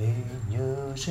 Les nuages,